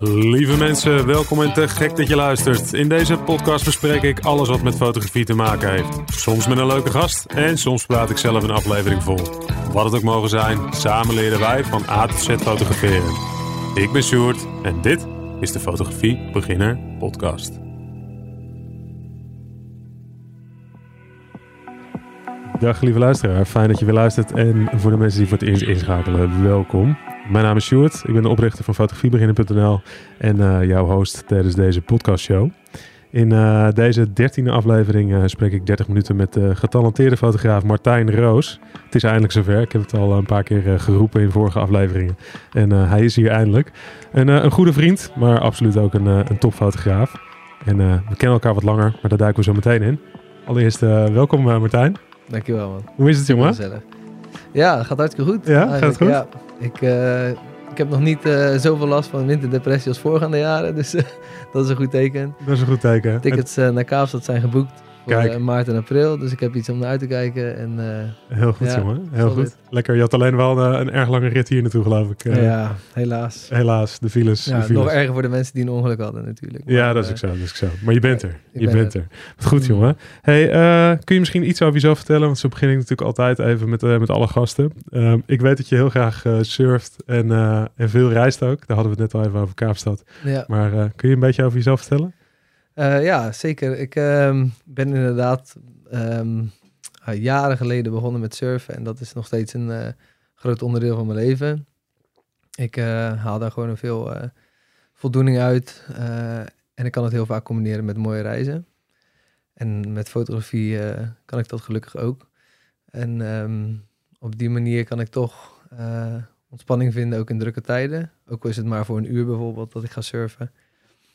Lieve mensen, welkom en te gek dat je luistert. In deze podcast bespreek ik alles wat met fotografie te maken heeft. Soms met een leuke gast en soms praat ik zelf een aflevering vol. Wat het ook mogen zijn, samen leren wij van A tot Z fotograferen. Ik ben Sjoerd en dit is de Fotografie Beginner Podcast. Dag lieve luisteraar, fijn dat je weer luistert. En voor de mensen die voor het eerst inschakelen, welkom. Mijn naam is Sjoerd, ik ben de oprichter van fotografiebeginnen.nl en uh, jouw host tijdens deze podcastshow. In uh, deze dertiende aflevering uh, spreek ik 30 minuten met de getalenteerde fotograaf Martijn Roos. Het is eindelijk zover, ik heb het al een paar keer geroepen in vorige afleveringen. En hij is hier eindelijk. En, een goede vriend, maar absoluut ook een, een topfotograaf. En we kennen elkaar wat langer, maar daar duiken we zo meteen in. Allereerst welkom Martijn. Dankjewel man. Hoe is het jongen? Ja, het gaat hartstikke goed. Ja, gaat het goed? Ja, ik, uh, ik heb nog niet uh, zoveel last van winterdepressie als voorgaande jaren. Dus uh, dat is een goed teken. Dat is een goed teken. Tickets naar Kaapstad zijn geboekt. Kijk. Uh, maart en april. Dus ik heb iets om naar uit te kijken. En, uh, Heel goed, ja, jongen. Heel goed. Lekker. Je had alleen wel een, een, erg lange rit hier naartoe, geloof ik. Uh, ja, helaas. Helaas, de files. Ja, de files. Nog erger voor de mensen die een ongeluk hadden natuurlijk. Maar, ja, dat is ook zo. Dat is ook zo. Maar je bent er. Je ben bent er. Wat goed, jongen. Hey, kun je misschien iets over jezelf vertellen? Want zo begin ik natuurlijk altijd even met, met alle gasten. Ehm, ik weet dat je heel graag surft en, en veel reist ook. Daar hadden we het net al even over Kaapstad. Ja. Maar kun je een beetje over jezelf vertellen? Uh, ja, zeker. Ik uh, ben inderdaad um, uh, jaren geleden begonnen met surfen. En dat is nog steeds een uh, groot onderdeel van mijn leven. Ik haal daar gewoon veel voldoening uit. en ik kan het heel vaak combineren met mooie reizen. En met fotografie kan ik dat gelukkig ook. En um, op die manier kan ik toch ontspanning vinden, ook in drukke tijden. Ook al is het maar voor een uur bijvoorbeeld dat ik ga surfen.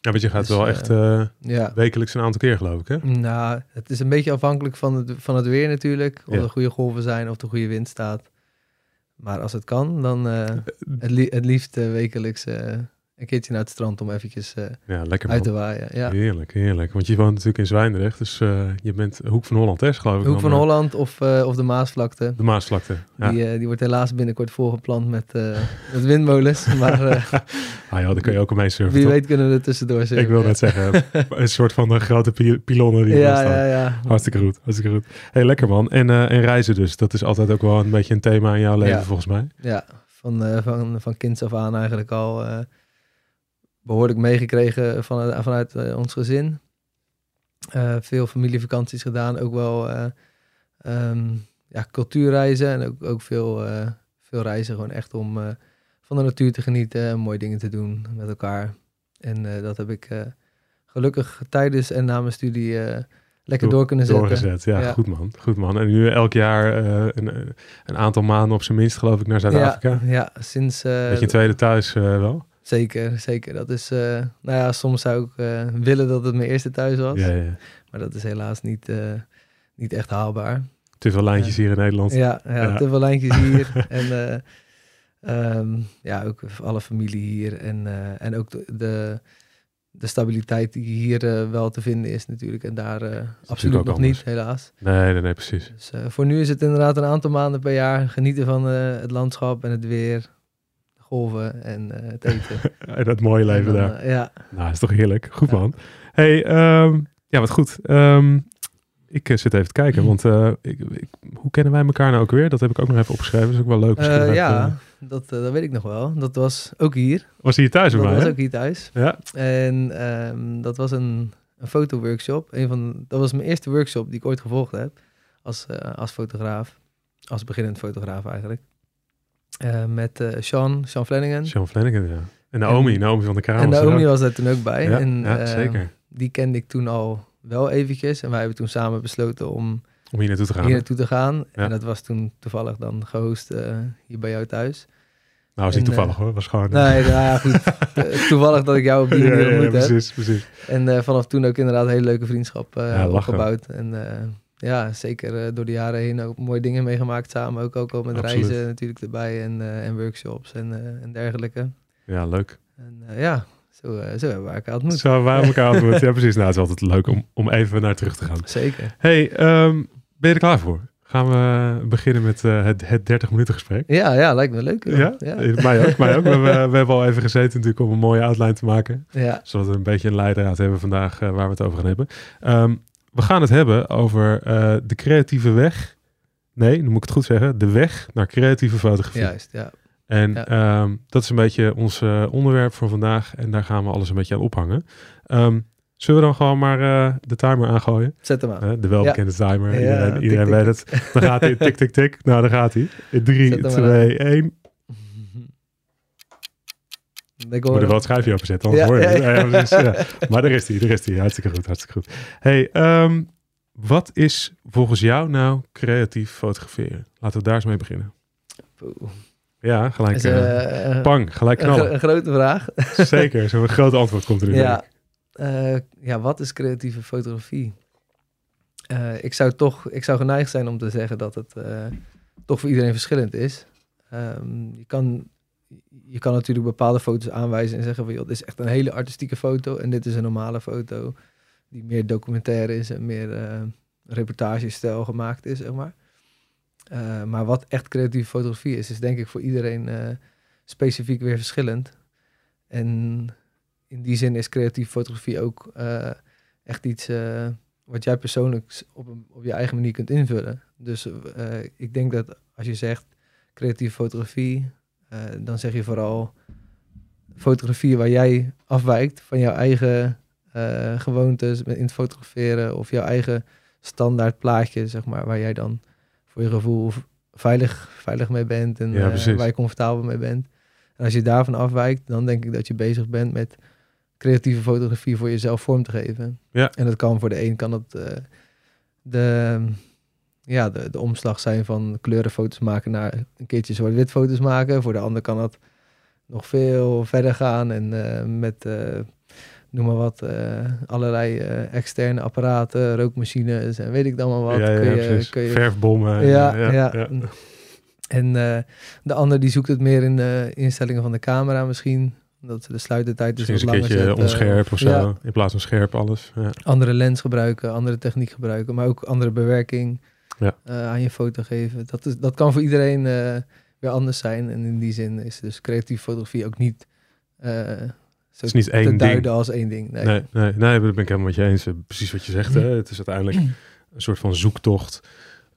Ja, want je gaat dus, wel echt uh, ja. wekelijks een aantal keer, geloof ik, hè? Nou, het is een beetje afhankelijk van het, van het weer natuurlijk. Of ja. er goede golven zijn, of de goede wind staat. Maar als het kan, dan uh, het, li het, liefst uh, wekelijks een keertje naar het strand om eventjes uh, ja, lekker, uit te waaien. Ja. Heerlijk, heerlijk. Want je woont natuurlijk in Zwijndrecht, dus uh, je bent Hoek van Holland, hè, geloof ik. Hoek van dan, Holland of, uh, of de Maasvlakte. De Maasvlakte, ja. Die, die wordt helaas binnenkort volgeplant met, met windmolens, maar... ah ja, daar kun je ook mee surfen, Wie toch? weet kunnen we er tussendoor surfen. Ik wil net zeggen, een soort van de grote pi pilonnen die ja, staan. Ja, ja, Hartstikke goed, hartstikke goed. hey, lekker man. En, en reizen dus, dat is altijd ook wel een beetje een thema in jouw leven, volgens mij. Ja, van, van, van kinds af aan eigenlijk al behoorlijk meegekregen van, vanuit uh, ons gezin. Uh, veel familievakanties gedaan, ook wel uh, um, ja, cultuurreizen en ook, ook veel, veel reizen gewoon echt om van de natuur te genieten en mooie dingen te doen met elkaar. En dat heb ik gelukkig tijdens en na mijn studie lekker door, door kunnen zetten. Doorgezet, ja, ja, goed man, goed man. En nu elk jaar een, een, aantal maanden op zijn minst geloof ik naar Zuid-Afrika. Ja, ja, sinds... Beetje een tweede thuis wel. Zeker, zeker. Dat is, uh, nou ja, soms zou ik uh, willen dat het mijn eerste thuis was. Ja, ja. Maar dat is helaas niet, uh, niet echt haalbaar. Te veel lijntjes hier in Nederland. Ja, ja, te veel lijntjes hier. en um, ja, ook alle familie hier. En, en ook de, de, de, stabiliteit die hier wel te vinden is natuurlijk. En daar absoluut nog niet, helaas. Nee, nee, nee, precies. Dus voor nu is het inderdaad een aantal maanden per jaar genieten van het landschap en het weer golven en uh, het eten. en dat mooie leven dan, daar. Uh, ja. Nou, is toch heerlijk. Goed ja. man. Hey, um, ja, wat goed. Um, ik uh, zit even te kijken, want ik, ik, hoe kennen wij elkaar nou ook weer? Dat heb ik ook nog even opgeschreven. Dat is ook wel leuk. Ja, dat, dat weet ik nog wel. Dat was ook hier. Was hier thuis bij mij? Dat hè? was ook hier thuis. Ja. En um, dat was een, een fotoworkshop. Een van, dat was mijn eerste workshop die ik ooit gevolgd heb als, als fotograaf. Als beginnend fotograaf eigenlijk. Uh, met uh, Sean, Sean Flanagan. Sean Flanagan, ja. En Naomi, en, Naomi van de Kamer. En Naomi was daar toen ook bij. Ja, en, ja uh, zeker. Die kende ik toen al wel eventjes. En wij hebben toen samen besloten om... Om hier naartoe te gaan. Hier naartoe te gaan. Ja. En dat was toen toevallig dan gehost hier bij jou thuis. Nou, was niet toevallig hoor, was gewoon... Nee, nou ja, goed. toevallig dat ik jou op die manier ontmoet ja, precies, heb. precies. En vanaf toen ook inderdaad een hele leuke vriendschap opgebouwd. En ja, zeker uh, door de jaren heen ook mooie dingen meegemaakt samen. Ook, ook al met Absoluut. reizen natuurlijk erbij en, uh, en workshops en, uh, en dergelijke. Ja, leuk. En ja, zo, zo hebben we elkaar ontmoet. Zo hebben we elkaar ontmoet. ja, precies. Nou, het is altijd leuk om, om even naar terug te gaan. Zeker. Hey, um, ben je er klaar voor? Gaan we beginnen met uh, het, het 30 minuten gesprek? Ja, ja, lijkt me leuk. Ja? ja? Mij ook. Mij ook. We, we, hebben al even gezeten natuurlijk om een mooie outline te maken. Ja. Zodat we een beetje een leidraad hebben vandaag uh, waar we het over gaan hebben. Um, we gaan het hebben over uh, de creatieve weg. Nee, nu moet ik het goed zeggen. De weg naar creatieve fotografie. Juist, ja. En ja. Um, dat is een beetje ons onderwerp voor vandaag. En daar gaan we alles een beetje aan ophangen. Um, Zullen we dan gewoon maar uh, de timer aangooien? Zet hem aan. De welbekende ja. timer. Ja, iedereen, iedereen tik, weet tik. het. Dan gaat hij. Tik, tik, tik. Nou, dan gaat hij. 3, 2, 1. Ik moet er wel het schuifje open zetten, anders ja, hoor je ja. Dus, ja. Maar daar is hij, daar is hij. Hartstikke goed, hartstikke goed. Hey, um, wat is volgens jou nou creatief fotograferen? Laten we daar eens mee beginnen. Poeh. Ja, gelijk. Is, uh, pang, gelijk knallen. Een, een grote vraag. Zeker, zo'n groot antwoord komt er nu. Ja, uh, ja, wat is creatieve fotografie? Uh, ik, zou toch, ik zou geneigd zijn om te zeggen dat het toch voor iedereen verschillend is. Um, je, kan, je kan natuurlijk bepaalde foto's aanwijzen en zeggen van... dit is echt een hele artistieke foto en dit is een normale foto... die meer documentaire is en meer reportagestijl gemaakt is, zeg maar. maar wat echt creatieve fotografie is, is denk ik voor iedereen specifiek weer verschillend. En in die zin is creatieve fotografie ook uh, echt iets uh, wat jij persoonlijk op, op je eigen manier kunt invullen. Dus uh, ik denk dat als je zegt creatieve fotografie, dan zeg je vooral fotografie waar jij afwijkt van jouw eigen gewoontes in het fotograferen of jouw eigen standaard plaatje, zeg maar, waar jij dan voor je gevoel veilig, veilig mee bent en ja, waar je comfortabel mee bent. En als je daarvan afwijkt, dan denk ik dat je bezig bent met creatieve fotografie voor jezelf vorm te geven. Ja. En dat kan voor de een kan uh, de, ja, de, de omslag zijn van kleurenfoto's maken naar een keertje zwart-wit foto's maken. Voor de ander kan dat nog veel verder gaan en uh, met uh, noem maar wat, allerlei externe apparaten, rookmachines en weet ik dan maar wat. Ja, ja, kun je, kun je... Verfbommen. Ja, ja, ja. En de ander die zoekt het meer in de instellingen van de camera misschien. Dat de sluitertijd dus een keertje onscherp of zo, in plaats van scherp alles. Ja. Andere lens gebruiken, andere techniek gebruiken, maar ook andere bewerking ja. uh, aan je foto geven. Dat, is, dat kan voor iedereen uh, weer anders zijn. En in die zin is dus creatieve fotografie ook niet, uh, zo is niet één te duiden als één ding. Nee, nee, nee, nee dat ben ik helemaal met je eens. Precies wat je zegt. Hè? Het is uiteindelijk een soort van zoektocht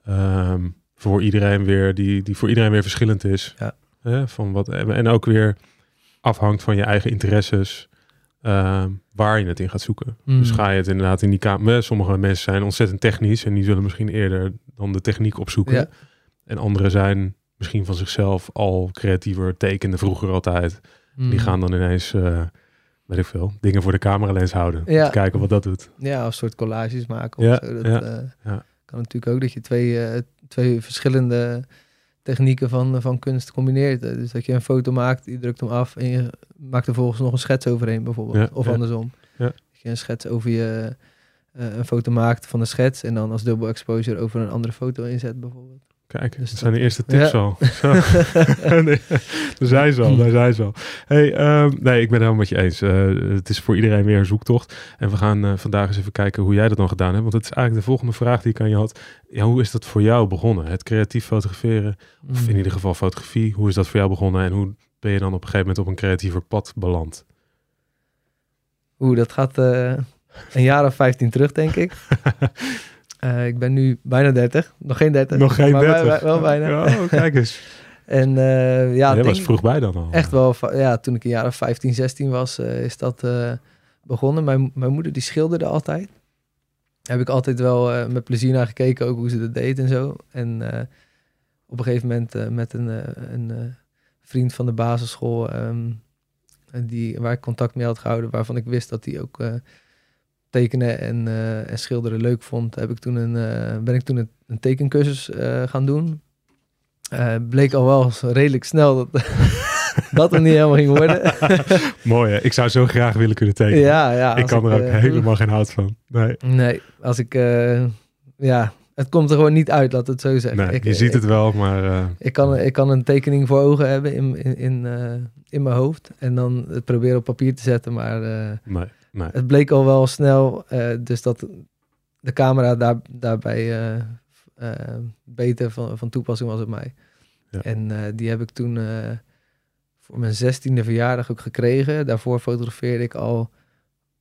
um, voor iedereen weer, die, die voor iedereen weer verschillend is. Ja. Hè? Van wat, en ook weer afhangt van je eigen interesses. Ehm, waar je het in gaat zoeken. Mm. Dus ga je het inderdaad in die kamer. Sommige mensen zijn ontzettend technisch en die zullen misschien eerder dan de techniek opzoeken. En anderen zijn misschien van zichzelf al creatiever, tekenden vroeger altijd. Die mm. gaan dan ineens, uh, weet ik veel, dingen voor de cameralens houden. Ja. Om te kijken wat dat doet. Ja, of soort collages maken. Of ja, zo. Dat, uh, ja. kan natuurlijk ook dat je twee, twee verschillende technieken van, van kunst combineert. Dus dat je een foto maakt, je drukt hem af en je maakt er volgens nog een schets overheen bijvoorbeeld. of andersom. Ja. Dat je een schets over je, uh, een foto maakt van de schets en dan als dubbel exposure over een andere foto inzet bijvoorbeeld. Kijk, dus dat zijn de eerste tips al. nee, daar zijn ze al, daar zijn ze al. Hey, um, nee, ik ben het helemaal met je eens. Uh, het is voor iedereen weer een zoektocht. En we gaan uh, vandaag eens even kijken hoe jij dat dan gedaan hebt. Want het is eigenlijk de volgende vraag die ik aan je had. Ja, hoe is dat voor jou begonnen? Het creatief fotograferen, of in mm. ieder geval fotografie. Hoe is dat voor jou begonnen? En hoe ben je dan op een gegeven moment op een creatiever pad beland? Oeh, dat gaat uh, een jaar of 15 terug, denk ik. Uh, ik ben nu bijna 30. Nog geen 30. Nog geen 30. Bij, wel bijna. Ja, oh, kijk eens. en uh, ja, je was vroeg bij dan al. Echt wel. Ja, toen ik een jaar of 15, 16 was, uh, is dat begonnen. Mijn, mijn moeder die schilderde altijd. Heb ik altijd wel met plezier naar gekeken, ook hoe ze dat deed en zo. En op een gegeven moment met een, een vriend van de basisschool, um, die, waar ik contact mee had gehouden, waarvan ik wist dat hij ook tekenen en, uh, en schilderen leuk vond, heb ik toen een, uh, ben ik toen een, een tekencursus uh, gaan doen. bleek al wel redelijk snel dat dat er niet helemaal ging worden. Mooi hè? Ik zou zo graag willen kunnen tekenen. Ja, ja. Ik kan er ook helemaal geen hout van. Nee, nee als ik... ja, het komt er gewoon niet uit, laat het zo zeggen. Nee, ik, je ziet het wel, maar... Ik, kan, ik kan een tekening voor ogen hebben in, in, in, in mijn hoofd. En dan het proberen op papier te zetten, maar... nee. Het bleek al wel snel, uh, dus dat de camera daar, daarbij uh, eh, beter van, van toepassing was op mij. Ja. En eh, die heb ik toen eh, voor mijn zestiende verjaardag ook gekregen. Daarvoor fotografeerde ik al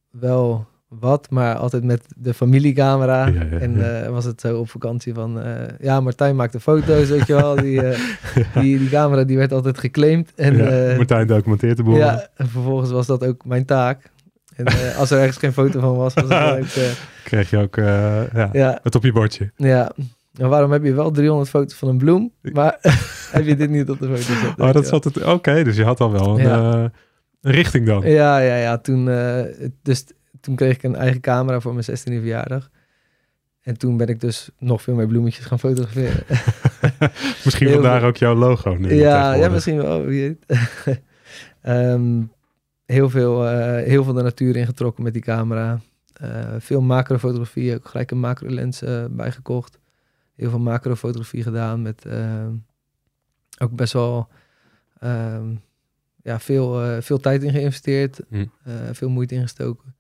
wel wat, maar altijd met de familiecamera. Ja, ja, en eh, was het zo op vakantie van, eh, ja, Martijn maakte foto's, weet je wel. Die, eh, die, die camera die werd altijd geclaimd. En, eh, Martijn documenteert de boel. ja, en vervolgens was dat ook mijn taak. En eh, als er ergens geen foto van was, was het ook... eh, Kreeg je ook eh, ja, ja, het op je bordje. ja. En waarom heb je wel 300 foto's van een bloem, maar heb je dit niet op de foto gezet? Oh, dat zat het. Oké, dus je had al wel een, Ja. richting dan. Ja, ja, ja. Toen, dus toen kreeg ik een eigen camera voor mijn 16e verjaardag. En toen ben ik dus nog veel meer bloemetjes gaan fotograferen. Misschien vandaar ook jouw logo nu. ja, ja, misschien wel. Wie weet. Ehm, heel, veel, eh, heel veel de natuur ingetrokken met die camera. Eh, veel macrofotografie, ook gelijk een macrolens eh bijgekocht. Heel veel macrofotografie gedaan met ook best wel ehm, ja, veel, veel tijd in geïnvesteerd. Hm. veel moeite ingestoken.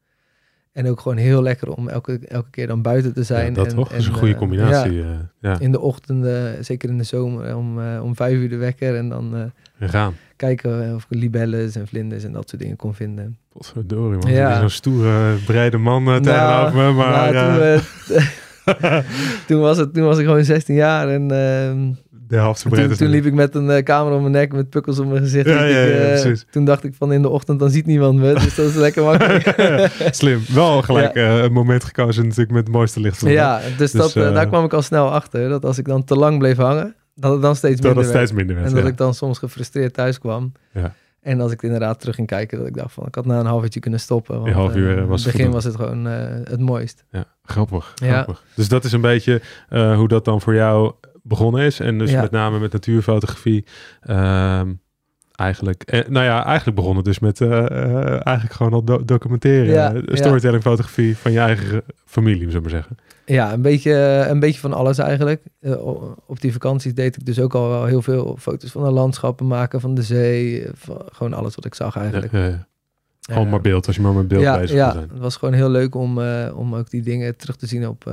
En ook gewoon heel lekker om elke, elke keer dan buiten te zijn. Ja, dat en, toch? Dat is en, een goede combinatie. ja, ja, in de ochtenden, zeker in de zomer, om, om vijf uur de wekker. En dan gaan. Kijken of ik libelles en vlinders en dat soort dingen kon vinden. Potverdorie, man. Ja. Zo'n stoere, breede man eh, Nou, tegenover me. Maar nou, ja, toen, eh, toen, was het, toen was ik gewoon 16 jaar en ehm, de helft toen, toen liep ik met een eh, camera om mijn nek met pukkels op mijn gezicht. Ja, ja, ik, eh, toen dacht ik van in de ochtend dan ziet niemand me, dus dat is lekker makkelijk. Slim. Wel gelijk eh, een moment gekozen natuurlijk met het mooiste licht. ja, dus, Dus, dat, eh, eh, daar kwam ik al snel achter, dat als ik dan te lang bleef hangen, dat het dan steeds Dat minder werd. steeds minder werd. En dat ja. ik dan soms gefrustreerd thuis kwam. Ja. En als ik inderdaad terug ging kijken, dat ik dacht van, ik had na een half uurtje kunnen stoppen. Want, Een half uur, eh, was in het begin was het gewoon eh, het mooist. Ja, grappig. Ja. grappig. Dus dat is een beetje eh, hoe dat dan voor jou begonnen is. En dus Ja. met name met natuurfotografie. ehm, eigenlijk, eh, nou ja, eigenlijk begonnen dus met eh, eh, eigenlijk gewoon al do- documenteren. Ja, ja. storytelling fotografie van je eigen familie, zullen we maar zeggen. Ja, een beetje, een beetje van alles eigenlijk. Op die vakanties deed ik dus ook al wel heel veel foto's van de landschappen maken, van de zee. van, gewoon alles wat ik zag eigenlijk. Ja, ja, ja. Gewoon maar beeld, als je maar met beeld ja, bezig ja, zijn. het was gewoon heel leuk om, om ook die dingen terug te zien op...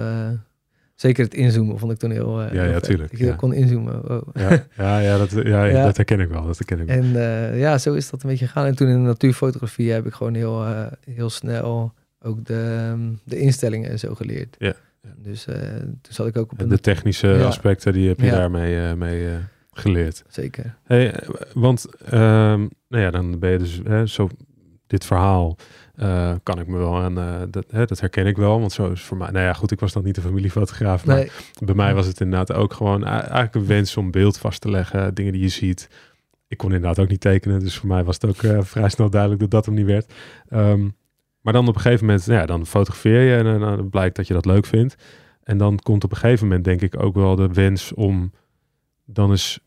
zeker het inzoomen vond ik toen heel, eh, Ja, heel ja, vet. tuurlijk, Dat je ja. kon inzoomen. wow. Ja, ja, ja, dat, ja, Ja. dat herken ik wel. Dat herken ik wel. En eh, ja, zo is dat een beetje gegaan. En toen in de natuurfotografie heb ik gewoon heel, eh, heel snel ook de, ehm, de instellingen en zo geleerd. Ja. Dus toen zat ik ook op En de technische aspecten, die heb je daarmee mee, geleerd. Zeker. Hey, want ehm, nou ja, dan ben je dus hè, zo dit verhaal eh, kan ik me wel aan eh, dat, hè, dat herken ik wel, want zo is voor mij. Nou ja, goed, ik was dan niet de familiefotograaf, maar Nee, bij mij was het inderdaad ook gewoon eigenlijk een wens om beeld vast te leggen, dingen die je ziet. Ik kon inderdaad ook niet tekenen, dus voor mij was het ook eh, vrij snel duidelijk dat dat hem niet werd. Ehm, maar dan op een gegeven moment, nou ja, dan fotografeer je en, dan blijkt dat je dat leuk vindt. En dan komt op een gegeven moment, denk ik, ook wel de wens om dan eens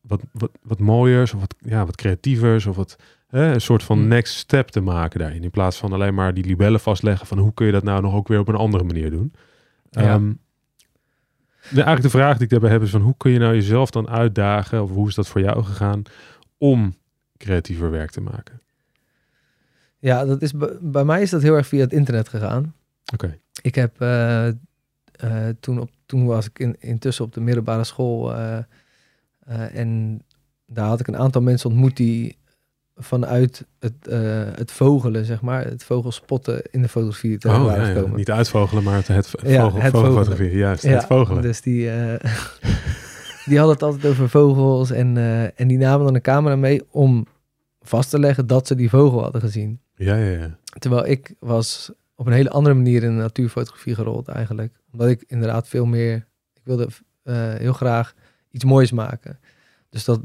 wat, wat, wat mooiers of wat, ja, wat creatievers of wat, hè, een soort van next step te maken daarin. In plaats van alleen maar die libellen vastleggen van hoe kun je dat nou nog ook weer op een andere manier doen. Ja. Ehm, de, eigenlijk de vraag die ik daarbij heb is van hoe kun je nou jezelf dan uitdagen of hoe is dat voor jou gegaan om creatiever werk te maken? ja, dat is, bij- mij is dat heel erg via het internet gegaan. Oké. Ik heb eh, eh, toen, op, toen was ik in, intussen op de middelbare school eh, en daar had ik een aantal mensen ontmoet die vanuit het, eh, het vogelen, zeg maar, het vogelspotten in de fotografie te Oh, waren ja, ja. Niet uitvogelen, maar het, het, Ja, vogel, het vogelfotografie. Juist, het vogelen. Dus die, eh, die hadden het altijd over vogels en, eh, en die namen dan een camera mee om vast te leggen dat ze die vogel hadden gezien. Ja, ja, ja. Terwijl ik was op een hele andere manier in de natuurfotografie gerold eigenlijk. Omdat ik inderdaad veel meer, ik wilde heel graag iets moois maken. Dus dat,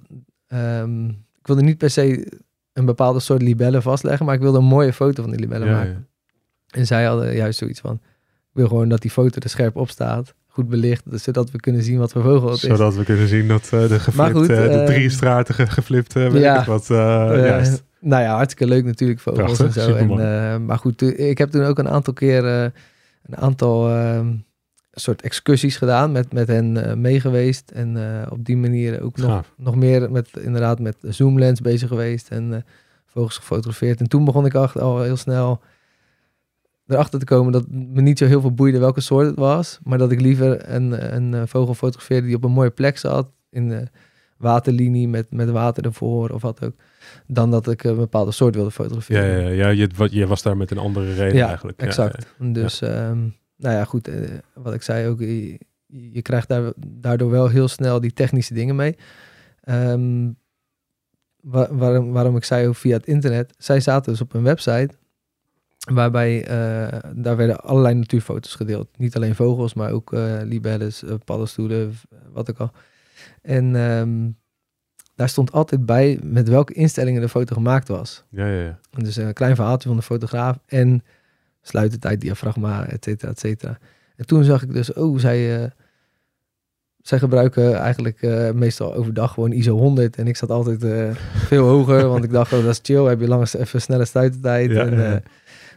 ehm, ik wilde niet per se een bepaalde soort libellen vastleggen, maar ik wilde een mooie foto van die libellen Ja, maken. ja. En zij hadden juist zoiets van, ik wil gewoon dat die foto er scherp op staat, goed belicht, dus zodat we kunnen zien wat voor vogel het is. Zodat we kunnen zien dat eh, de geflipte, goed, de eh, driestratige geflipte, weet ja. ik wat, juist. Nou ja, hartstikke leuk natuurlijk, vogels Prachtig, en zo. En, maar goed, ik heb toen ook een aantal keer een aantal ehm, soort excursies gedaan, met, met hen eh, meegeweest. En eh, op die manier ook nog, Gaaf. nog meer met, inderdaad met zoomlens bezig geweest en eh, vogels gefotografeerd. En toen begon ik al, al heel snel erachter te komen dat me niet zo heel veel boeide welke soort het was. Maar dat ik liever een, een vogel fotografeerde die op een mooie plek zat. In de waterlinie met, met water ervoor of wat ook. Dan dat ik een bepaalde soort wilde Ja, fotograferen. ja, ja je, wat, je was daar met een andere reden Ja, eigenlijk. Ja, exact. Dus, ehm, nou ja, goed. eh, wat ik zei ook, je, je krijgt daar, daardoor wel heel snel die technische dingen mee. Ehm, wa- waarom, waarom ik zei ook via het internet. Zij zaten dus op een website waarbij eh, daar werden allerlei natuurfoto's gedeeld. Niet alleen vogels, maar ook eh libelles, paddenstoelen, wat ook al. En ehm, daar stond altijd bij met welke instellingen de foto gemaakt was. ja, ja, ja. Dus een klein verhaaltje van de fotograaf en sluitertijd, diafragma, et cetera, et cetera. En toen zag ik dus, oh, zij, eh, zij gebruiken eigenlijk eh, meestal overdag gewoon ISO 100. En ik zat altijd eh, veel hoger, want ik dacht, oh, dat is chill. Heb je lange, even snelle sluitertijd. Ja, en, ja, ja.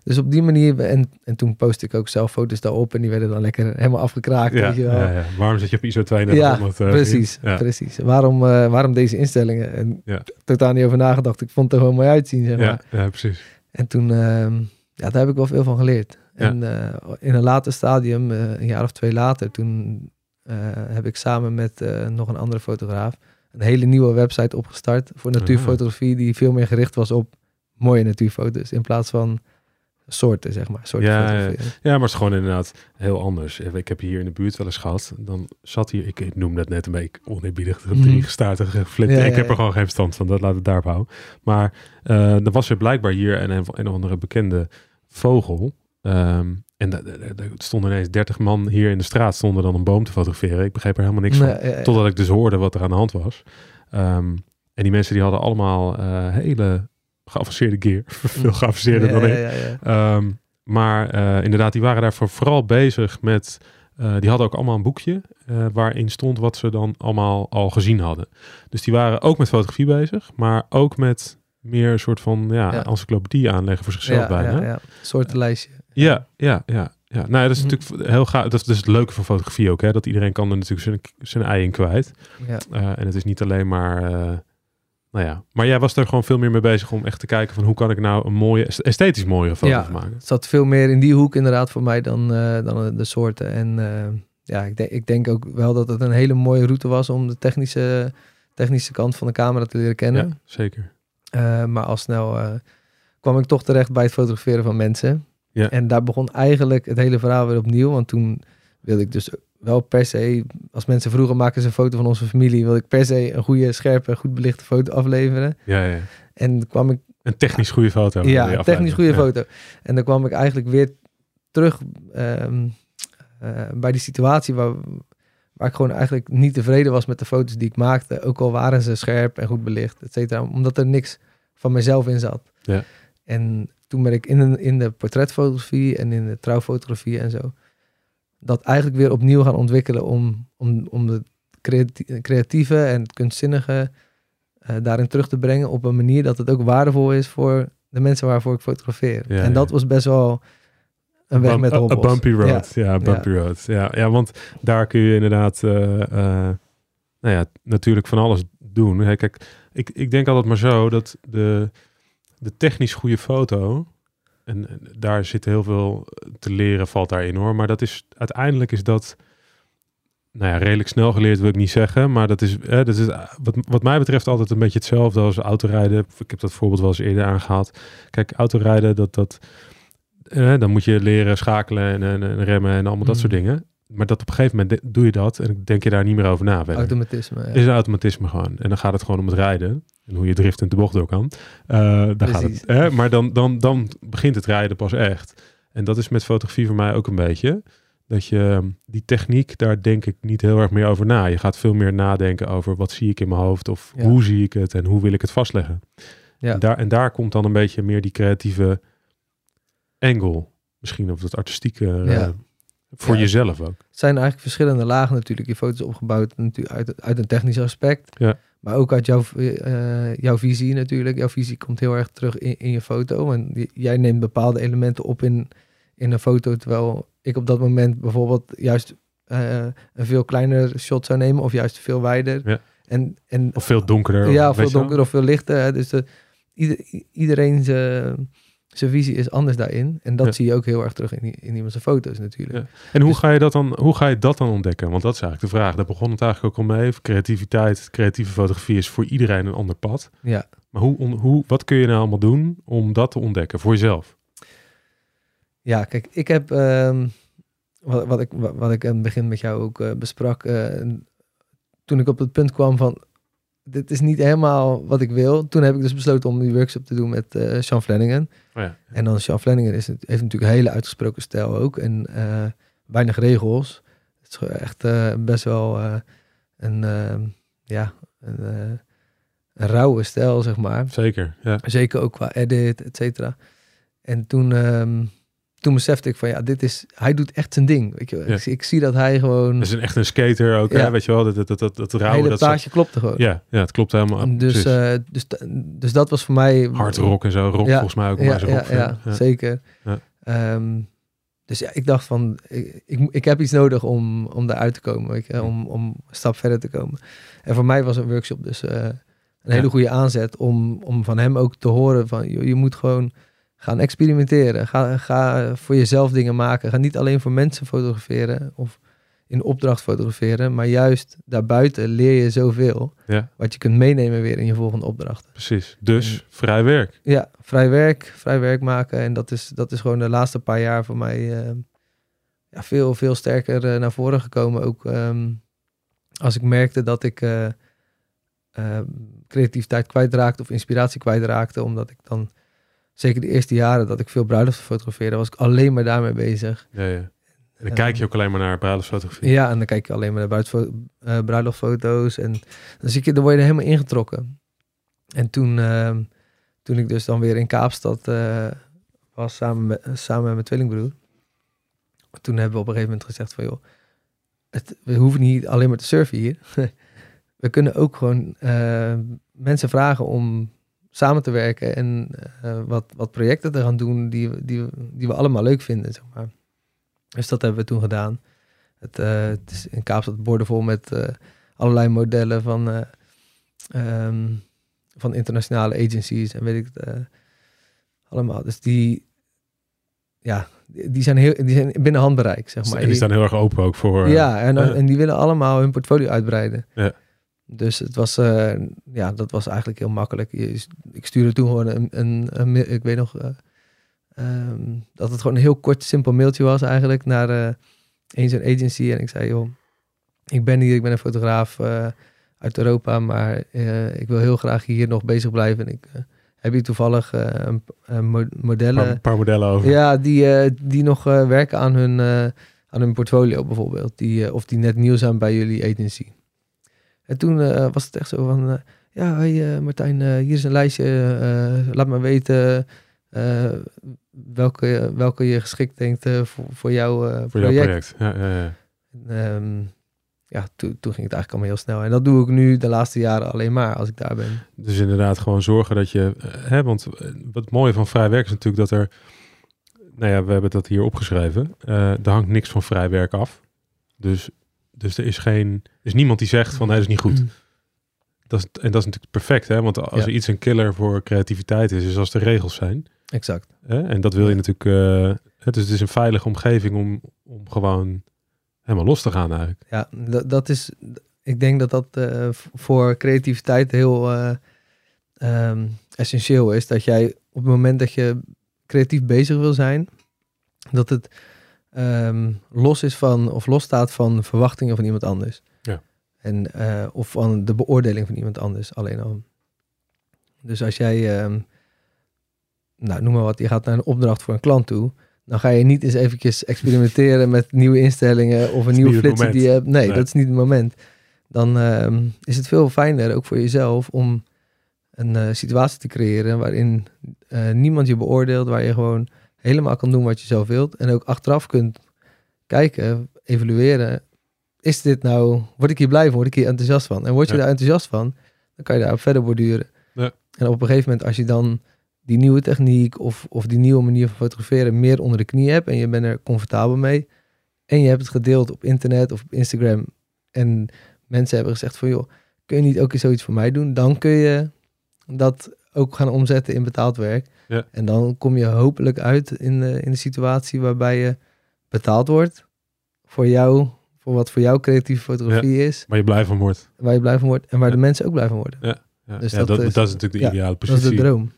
dus op die manier, en, en toen post ik ook zelf foto's daarop en die werden dan lekker helemaal afgekraakt. Ja, weet je wel. ja, ja. Waarom zit je op ISO 3200? eh, Precies? Ja. precies. Waarom, waarom deze instellingen? En Ja. totaal niet over nagedacht. Ik vond het er gewoon mooi uitzien, zeg maar. Ja, ja, precies. En toen, ehm, ja, daar heb ik wel veel van geleerd. Ja. En eh, in een later stadium, eh, een jaar of twee later, toen eh, heb ik samen met nog een andere fotograaf een hele nieuwe website opgestart voor natuurfotografie, die veel meer gericht was op mooie natuurfoto's in plaats van soorten, zeg maar. Soorten Ja, ja. maar het is gewoon inderdaad heel anders. Ik heb hier in de buurt wel eens gehad. Dan zat hier, ik, ik noem dat net een beetje oneerbiedig, drie geflipt. Ja, ik heb er gewoon geen verstand van, dat laat het daarop houden. Maar eh er was er blijkbaar hier een, een of andere bekende vogel. Ehm, en er stonden ineens 30 man hier in de straat, stonden dan een boom te fotograferen. Ik begreep er helemaal niks van. Nee, ja, ja. Totdat ik dus hoorde wat er aan de hand was. Ehm, en die mensen die hadden allemaal eh, hele geavanceerde gear. Veel geavanceerder Ja, dan ik. ja, ja. Ehm, maar eh, inderdaad, die waren daarvoor vooral bezig met. eh, die hadden ook allemaal een boekje eh, waarin stond wat ze dan allemaal al gezien hadden. Dus die waren ook met fotografie bezig, maar ook met meer een soort van ja, Ja. encyclopedie aanleggen voor zichzelf ja, bijna. ja, Ja, ja. Soortenlijstje. ja, ja, ja. Nou ja, dat is Mhm. natuurlijk heel gaaf. Dat is dus het leuke van fotografie ook, hè? Dat iedereen kan er natuurlijk zijn, zijn ei in kwijt. Ja. Eh, en het is niet alleen maar. eh, nou ja, maar jij was er gewoon veel meer mee bezig om echt te kijken van hoe kan ik nou een mooie, esthetisch mooie foto Ja. maken. Het zat veel meer in die hoek inderdaad voor mij dan, eh, dan de soorten. En ja, ik denk, ik denk ook wel dat het een hele mooie route was om de technische, technische kant van de camera te leren kennen. Ja, zeker. Eh, maar al snel eh, kwam ik toch terecht bij het fotograferen van mensen. Ja. En daar begon eigenlijk het hele verhaal weer opnieuw. Want toen wilde ik dus wel per se, als mensen vroegen maken ze een foto van onze familie, wilde ik per se een goede, scherpe, goed belichte foto afleveren. Ja, ja. En kwam ik Een technisch goede foto. ja, afleiden. technisch goede foto. En dan kwam ik eigenlijk weer terug ehm, eh, bij die situatie waar, waar ik gewoon eigenlijk niet tevreden was met de foto's die ik maakte. Ook al waren ze scherp en goed belicht, et cetera. Omdat er niks van mezelf in zat. Ja. En toen ben ik in, een- in de portretfotografie en in de trouwfotografie en zo... dat eigenlijk weer opnieuw gaan ontwikkelen om, om, om de creati- creatieve en kunstzinnige eh, daarin terug te brengen op een manier dat het ook waardevol is voor de mensen waarvoor ik fotografeer. Ja, en dat ja. was best wel een weg Bump- met hobbels. bumpy road. Ja, Ja. bumpy road. Ja, ja, want daar kun je inderdaad, eh, eh, nou ja, natuurlijk van alles doen. Kijk, ik, ik denk altijd maar zo dat de, de technisch goede foto, en, en daar zit heel veel te leren, valt daarin hoor. Maar dat is, uiteindelijk is dat, nou ja, redelijk snel geleerd wil ik niet zeggen. Maar dat is, hè, dat is wat, wat mij betreft altijd een beetje hetzelfde als autorijden. Ik heb dat voorbeeld wel eens eerder aangehaald. Kijk, autorijden, dat, dat, eh, dan moet je leren schakelen en, en, en remmen en allemaal dat Mm. soort dingen. Maar dat op een gegeven moment doe je dat en denk je daar niet meer over na. verder. Automatisme. ja. Is een automatisme gewoon. En dan gaat het gewoon om het rijden. En hoe je drift en de bocht door kan. Eh daar gaat het. Hè? Maar dan, dan, dan begint het rijden pas echt. En dat is met fotografie voor mij ook een beetje. Dat je die techniek, daar denk ik niet heel erg meer over na. Je gaat veel meer nadenken over wat zie ik in mijn hoofd. Of Ja. hoe zie ik het en hoe wil ik het vastleggen. Ja. En, daar, en daar komt dan een beetje meer die creatieve angle. Misschien of dat artistieke. eh, Ja. Voor Ja. jezelf ook. Het zijn eigenlijk verschillende lagen natuurlijk. Je foto's opgebouwd natuurlijk uit, uit een technisch aspect. Ja. Maar ook uit jouw, eh, jouw visie natuurlijk. Jouw visie komt heel erg terug in, in je foto. En jij neemt bepaalde elementen op in, in een foto. Terwijl ik op dat moment bijvoorbeeld juist eh, een veel kleiner shot zou nemen. Of juist veel wijder. Ja. En, en Of veel donkerder. ja, weet veel je wel? donker of veel lichter. hè. Dus de, ieder, i- iedereen zijn, zijn visie is anders daarin. En dat Ja. zie je ook heel erg terug in, die- in iemands foto's natuurlijk. Ja. En hoe Dus- ga, je dat dan, hoe ga je dat dan ontdekken? Want dat is eigenlijk de vraag. Daar begon het eigenlijk ook al mee. Creativiteit, creatieve fotografie is voor iedereen een ander pad. Ja. Maar hoe, on- hoe, wat kun je nou allemaal doen om dat te ontdekken voor jezelf? Ja, kijk, ik heb, ehm, wat, wat, ik, wat, wat ik aan het begin met jou ook eh, besprak, eh, toen ik op het punt kwam van, dit is niet helemaal wat ik wil. Toen heb ik dus besloten om die workshop te doen met eh Sean Flanagan. Oh ja. En dan Sean Flanagan is het, heeft natuurlijk een hele uitgesproken stijl ook en eh, weinig regels. Het is echt eh, best wel een, ehm, ja, een, een rauwe stijl, zeg maar. Zeker, ja. Zeker ook qua edit, et cetera. En toen, ehm, toen besefte ik van ja, dit is, hij doet echt zijn ding. Weet je, wel. Ja. ik, ik zie dat hij gewoon, Dat is een, echt een skater ook, hè? Ja. weet je wel? Dat, dat, dat, dat, dat rauwe, hele dat plaatje klopte gewoon. ja, ja, het klopt helemaal. dus, eh, dus, dus dat was voor mij... Hard rock en zo. Rock Ja, volgens mij ook. Ja, maar zo'n ja, rockfan. ja, Ja. zeker. Ja. Ehm, dus ja, ik dacht van, ik, ik, ik heb iets nodig om, om daaruit te komen, weet je, Ja. om, om een stap verder te komen. En voor mij was een workshop dus eh, een hele goede aanzet om, om van hem ook te horen van, je moet gewoon gaan experimenteren. Ga, ga voor jezelf dingen maken. Ga niet alleen voor mensen fotograferen of in opdracht fotograferen, maar juist daarbuiten leer je zoveel Ja. wat je kunt meenemen weer in je volgende opdrachten. Precies. Dus vrij werk. Ja, vrij werk, vrij werk maken. En dat is, dat is gewoon de laatste paar jaar voor mij eh, ja, veel, veel sterker eh, naar voren gekomen. Ook ehm, als ik merkte dat ik eh, creativiteit kwijtraakte of inspiratie kwijtraakte. Omdat ik dan, zeker de eerste jaren dat ik veel bruiloften fotografeerde, was ik alleen maar daarmee bezig. Ja, ja. En dan kijk je ook alleen maar naar bruiloftsfotografie. Ja, en dan kijk je alleen maar naar buitenfo- eh, bruiloftfoto's. En dan, zie je, dan word je er helemaal ingetrokken. En toen, ehm, toen ik dus dan weer in Kaapstad eh, was samen met, samen met mijn tweelingbroer. Toen hebben we op een gegeven moment gezegd van joh, het, we hoeven niet alleen maar te surfen hier. we kunnen ook gewoon eh, mensen vragen om samen te werken en eh, wat, wat projecten te gaan doen die, we- die, die we allemaal leuk vinden, zeg maar. Dus dat hebben we toen gedaan. Het, eh, het is in Kaapstad borden vol met eh, allerlei modellen van, eh, ehm, van internationale agencies en weet ik het allemaal. Dus die, ja, die zijn, heel, die zijn binnen handbereik, zeg maar. en die staan heel erg open ook voor... ja, en, en die willen allemaal hun portfolio uitbreiden. Ja. Dus het was, eh, ja, dat was eigenlijk heel makkelijk. Ik stuurde toen gewoon een, een, ik weet nog, eh, ehm, dat het gewoon een heel kort, simpel mailtje was eigenlijk naar eh een zo'n agency. En ik zei, joh, ik ben hier, ik ben een fotograaf uit Europa, maar ik wil heel graag hier nog bezig blijven. En ik heb hier toevallig een, een mo- een modellen... paar, paar modellen over. Ja, die, die nog werken aan hun, aan hun portfolio bijvoorbeeld. Die, of die net nieuw zijn bij jullie agency. En toen eh, was het echt zo van... eh, ja, hey, eh, Martijn, hier is een lijstje. laat me weten welke, welke je geschikt denkt voor, voor jouw eh, Voor jouw project. project. Ja, ja, ja. En, ehm, ja, toen, toen ging het eigenlijk allemaal heel snel. En dat doe ik nu de laatste jaren alleen maar als ik daar ben. Dus inderdaad gewoon zorgen dat je... Hè, want wat het mooie van vrij werk is natuurlijk dat er... Nou ja, we hebben dat hier opgeschreven. Eh er hangt niks van vrij werk af. Dus, dus er is geen... Er is niemand die zegt van nee, dat is niet goed. Dat is, en dat is natuurlijk perfect, hè? Want als Mm. Ja. er iets een killer voor creativiteit is, is als er regels zijn. Exact. Hè? En dat wil je natuurlijk... eh, dus het is een veilige omgeving om, om gewoon helemaal los te gaan eigenlijk. Ja, dat, dat is. Ik denk dat dat eh, voor creativiteit heel eh, ehm, essentieel is. Dat jij op het moment dat je creatief bezig wil zijn, dat het ehm, los is van of losstaat van verwachtingen van iemand anders. Ja. En, eh, of van de beoordeling van iemand anders alleen al. Dus als jij, ehm, nou noem maar wat, je gaat naar een opdracht voor een klant toe. Dan ga je niet eens eventjes experimenteren met nieuwe instellingen of een nieuwe flitser die je hebt. Nee, Nee. dat is niet het moment. Dan ehm, is het veel fijner, ook voor jezelf, om een eh, situatie te creëren waarin eh, niemand je beoordeelt, waar je gewoon helemaal kan doen wat je zelf wilt. En ook achteraf kunt kijken, evalueren. Is dit nou, word ik hier blij van, word ik hier enthousiast van? En word je Ja. daar enthousiast van, dan kan je daarop verder borduren. Ja. En op een gegeven moment, als je dan die nieuwe techniek of, of die nieuwe manier van fotograferen meer onder de knie hebt en je bent er comfortabel mee en je hebt het gedeeld op internet of op Instagram en mensen hebben gezegd van joh, kun je niet ook eens zoiets voor mij doen? Dan kun je dat ook gaan omzetten in betaald werk. Ja. En dan kom je hopelijk uit in de, in de situatie waarbij je betaald wordt voor jou, voor wat voor jou creatieve fotografie is, Maar je blij van wordt. waar je blij van wordt en waar Ja. de mensen ook blij van worden. Ja, Dus ja, dat dat, is- dat is natuurlijk de ja, ideale Dat is de positie. droom.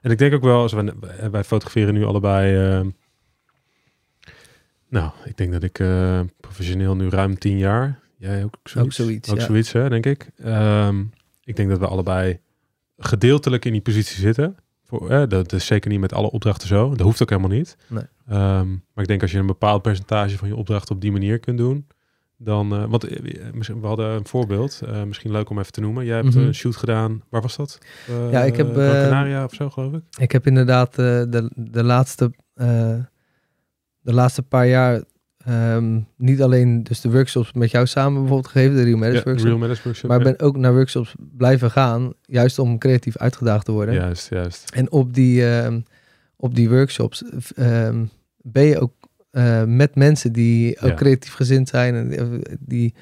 En ik denk ook wel, als wij, wij fotograferen nu allebei. eh, nou, ik denk dat ik eh, professioneel nu ruim tien jaar. Jij ook zoiets? Ook zoiets, Ook ja. zoiets, hè, denk ik. Ehm, ik denk dat we allebei gedeeltelijk in die positie zitten. Voor, eh, dat is zeker niet met alle opdrachten zo. Dat hoeft ook helemaal niet. Nee. Ehm, maar ik denk als je een bepaald percentage van je opdracht op die manier kunt doen. Dan, eh, want eh, misschien- we hadden een voorbeeld, eh, misschien leuk om even te noemen. Jij hebt Mhm. een shoot gedaan, waar was dat? Eh, Ja, ik heb, eh, Canaria of zo, geloof ik. Ik heb inderdaad eh, de, de, laatste, eh, de laatste paar jaar ehm, niet alleen dus de workshops met jou samen bijvoorbeeld gegeven, de Real Matters Ja, workshop, Real Matters Workshop. maar ja. ben ook naar workshops blijven gaan, juist om creatief uitgedaagd te worden. Juist, juist. En op die, ehm, op die workshops ehm, ben je ook eh, met mensen die ook Ja. creatief gezind zijn. En die- die,